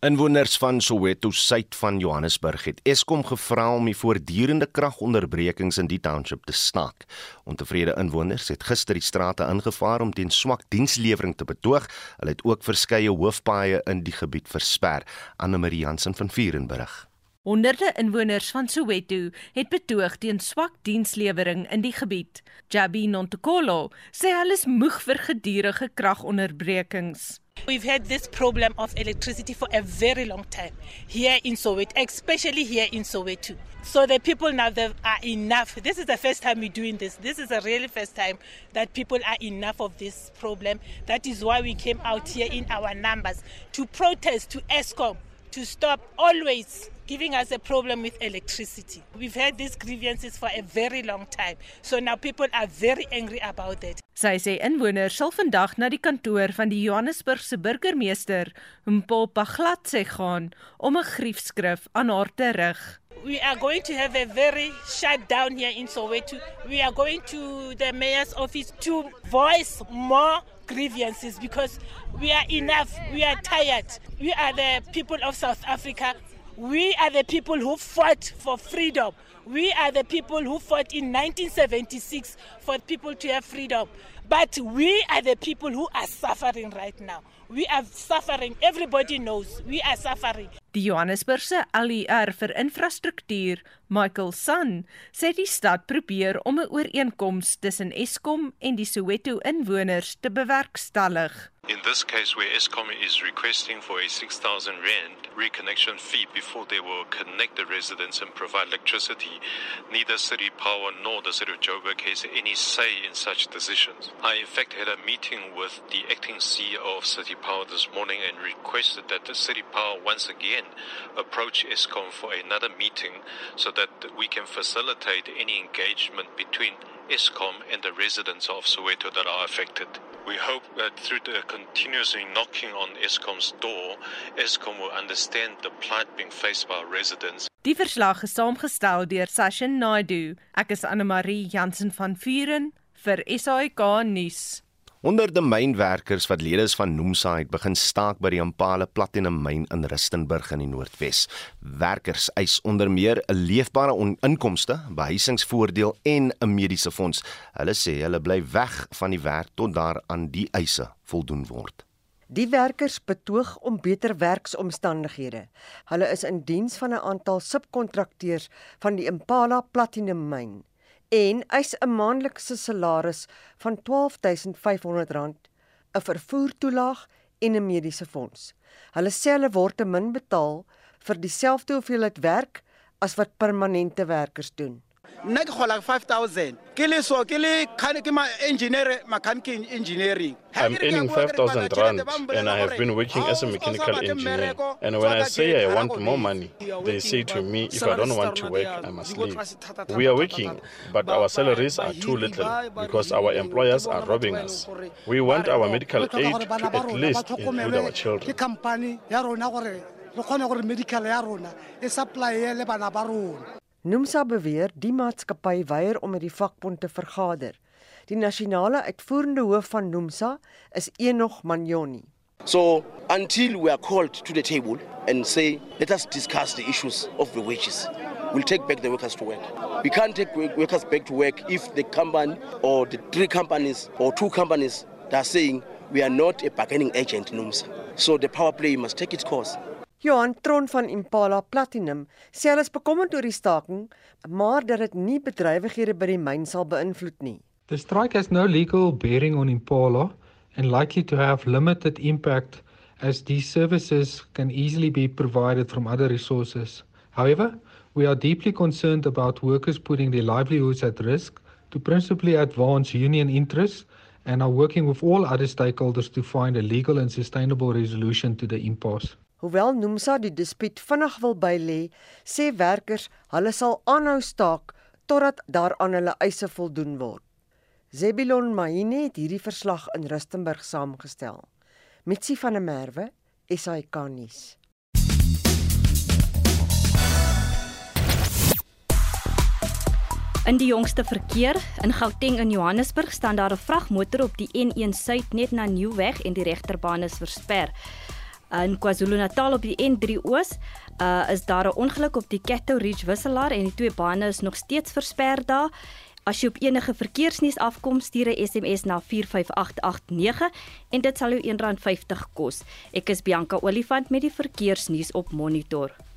Inwoners van Soweto suid van Johannesburg het Eskom gevra om die voortdurende kragonderbrekings in die township te staak. Ontevrede inwoners het gister die strate ingevaar om teen swak dienslewering te betoog. Hulle het ook verskeie hoofpaaie in die gebied versper. Anne Marie Jansen van Vierenburg. Honderde inwoners van Soweto het betoog teen swak dienslewering in die gebied. Jabi Nontekolo sê hulle is moeg vir gedurende kragonderbrekings. We've had this problem of electricity for a very long time here in Soweto, especially here in Soweto. So the people now they are enough. This is the first time we're doing this. This is a really first time that people are enough of this problem. That is why we came out here in our numbers to protest to ESCOM to stop always giving us a problem with electricity. We've had these grievances for a very long time. So now people are very angry about that. Sy sê inwoners sal vandag na die kantoor van die Johannesburgse burgemeester, Mpho Paglatse gaan om 'n griefskrif aan haar te rig. We are going to have a very shutdown here in Soweto. We are going to the mayor's office to voice more grievances because we are enough. We are tired. We are the people of South Africa. We are the people who fought for freedom. We are the people who fought in 1976 for people to have freedom. But we are the people who are suffering right now. We are suffering. Everybody knows we are suffering. Die Johannesburgse LER vir infrastruktuur, Michael San, sê die stad probeer om 'n ooreenkoms tussen Eskom en die Soweto inwoners te bewerkstellig. In this case, where ESCOM is requesting for a 6,000 Rand reconnection fee before they will connect the residents and provide electricity, neither City Power nor the City of Joburg has any say in such decisions. I, in fact, had a meeting with the acting CEO of City Power this morning and requested that the City Power once again approach ESCOM for another meeting so that we can facilitate any engagement between ESCOM and the residents of Soweto that are affected. We hope that through the continuously knocking on ESCOM's door, ESCOM will understand the plight being faced by our residents. Die verslag is saamgestel deur Sashin Naidu. Ek is Anne Marie Jansen van Vuren vir SAK nuus. Honderde mynwerkers wat lede is van Nomsa het begin staak by die Impala Platinum myn in Rustenburg in die Noordwes. Werkers eis onder meer 'n leefbare inkomste, behuisingsvoordeel en 'n mediese fonds. Hulle sê hulle bly weg van die werk tot daar aan die eise voldoen word. Die werkers betoog om beter werksomstandighede. Hulle is in diens van 'n aantal subkontrakteurs van die Impala Platinum myn en eis 'n maandelikse salaris van R12500, 'n vervoertoelaag en 'n mediese fonds. Hulle sê hulle word te min betaal vir dieselfde hoeveelheid werk as wat permanente werkers doen. Nna ke gola 5000 ke le so ke le ke ma engineer mechanic engineering I'm earning 5,000 rand and I have been working as a mechanical engineer. And when I say I want more money, they say to me if I don't want to work, I must leave. We are working, but our salaries are too little because our employers are robbing us. We want our medical aid to at least include our children. Nomsa beweer die maatskappy weier om met die vakbond te vergader. Die nasionale uitvoerende hoof van Nomsa is Enoch Manyoni. So until we are called to the table and say, let us discuss the issues of the wages, we'll take back the workers to work. We can't take wo- workers back to work if the company or the three companies or two companies that are saying we are not a bargaining agent, NUMSA. So the power play must take its course. Johan Tron van Impala Platinum sê hulle is bekommerd oor die staking, maar dat dit nie bedrywighede by die myn sal beïnvloed nie. The strike has no legal bearing on Impala and likely to have limited impact as these services can easily be provided from other resources. However, we are deeply concerned about workers putting their livelihoods at risk to principally advance union interests and are working with all other stakeholders to find a legal and sustainable resolution to the impasse. Hoewel Nomsa die dispuut vinnig wil bylê, sê werkers hulle sal aanhou staak totdat daaraan hulle eise voldoen word. Zebilon Mahine het hierdie verslag in Rustenburg saamgestel. Mitsi van der Merwe, SAK nuus. In die jongste verkeer in Gauteng en Johannesburg staan daar 'n vragmotor op die N1 Suid net na Nieuweg en die regterbaan is versper. In KwaZulu-Natal op die N3 Oos uh, is daar 'n ongeluk op die Cato Ridge wisselaar en die twee bane is nog steeds versper daar. As jy op enige verkeersnuus afkom, stuur 'n SMS na 45889 en dit sal jou R1.50 kos. Ek is Bianca Olifant met die verkeersnuus op Monitor.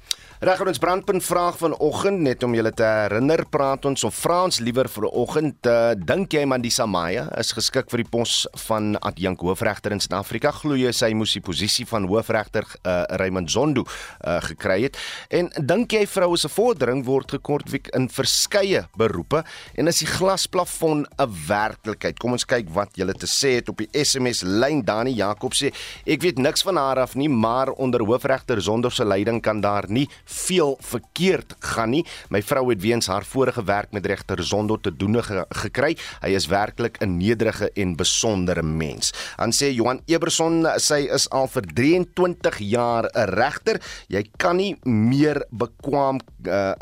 Reg ons brandpunt vraag vanoggend net om julle te herinner praat ons of vra ons liewer vir oggend uh, dink jy Mandisa Maya is geskik vir die pos van adjunk hoofregter in Suid-Afrika? Glo jy sy moes die posisie van hoofregter uh, Raymond Zondo uh, gekry het? En dink jy vroue se vordering word gekortwiek in verskeie beroepe en is die glasplafon 'n werklikheid? Kom ons kyk wat julle te sê het op die SMS lyn Dani Jakob sê ek weet niks van haar af nie maar onder hoofregter Zondo se leiding kan daar nie veel verkeerd gaan nie. My vrou het weens haar vorige werk met regter Zondo te doen ge gekry. Hy is werklik 'n nederige en besondere mens. Dan sê Johan Eberson sy is al vir 23 jaar 'n regter. Jy kan nie meer bekwam uh,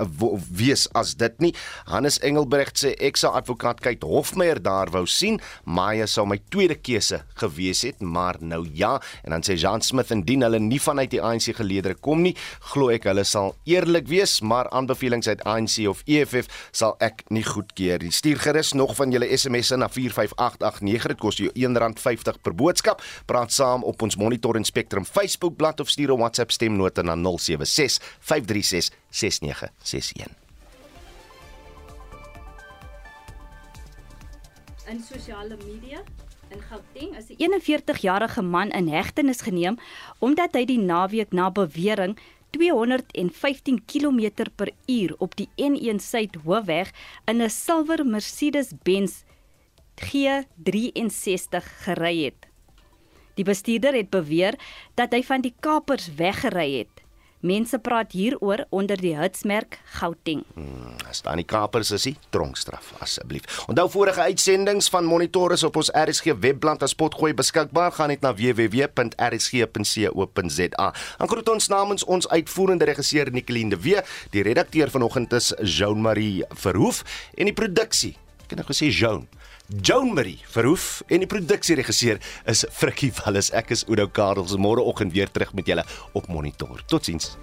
wees as dit nie. Hannes Engelbrecht sê ek sou advokaat Kate Hofmeyer daar wou sien. Maya sou my tweede keuse gewees het, maar nou ja. En dan sê Jean Smith indien hulle nie vanuit die ANC geleedere kom nie, glo ek hulle sal eerlik wees, maar aanbevelings uit ANC of EFF sal ek nie goedkeur nie. Stuur gerus nog van julle SMS'e na 45889. Dit kos jou R1.50 per boodskap. Praat saam op ons Monitor en Spectrum Facebook bladsy of stuur 'n WhatsApp stemnota na 076 536 6961. In sosiale media In Gauteng is 'n 41-jarige man in hegtenis geneem omdat hy die naweek na bewering 215 km per uur op die N1 Suid Hoofweg in 'n silwer Mercedes-Benz G63 gery het. Die bestuurder het beweer dat hy van die kapers weggery het. Mense praat hieroor onder die hitsmerk Gauteng. Hmm, as dan die kapers is, is tronkstraf asseblief. Onthou vorige uitsendings van monitors op ons RSG webblad as potgooi beskikbaar. Gaan net na www.rsg.co.za. Dan groet ons namens ons uitvoerende regisseur Nicoline de Wee, die redakteur vanoggend is Jean-Marie Verhoef en die produksie. Ek het nou gesê Jean Joan Marie verhoef en die produksieregisseur is Frikkie Wallis. Ek is Oudo Karels. Môreoggend weer terug met julle op Monitor. Totsiens.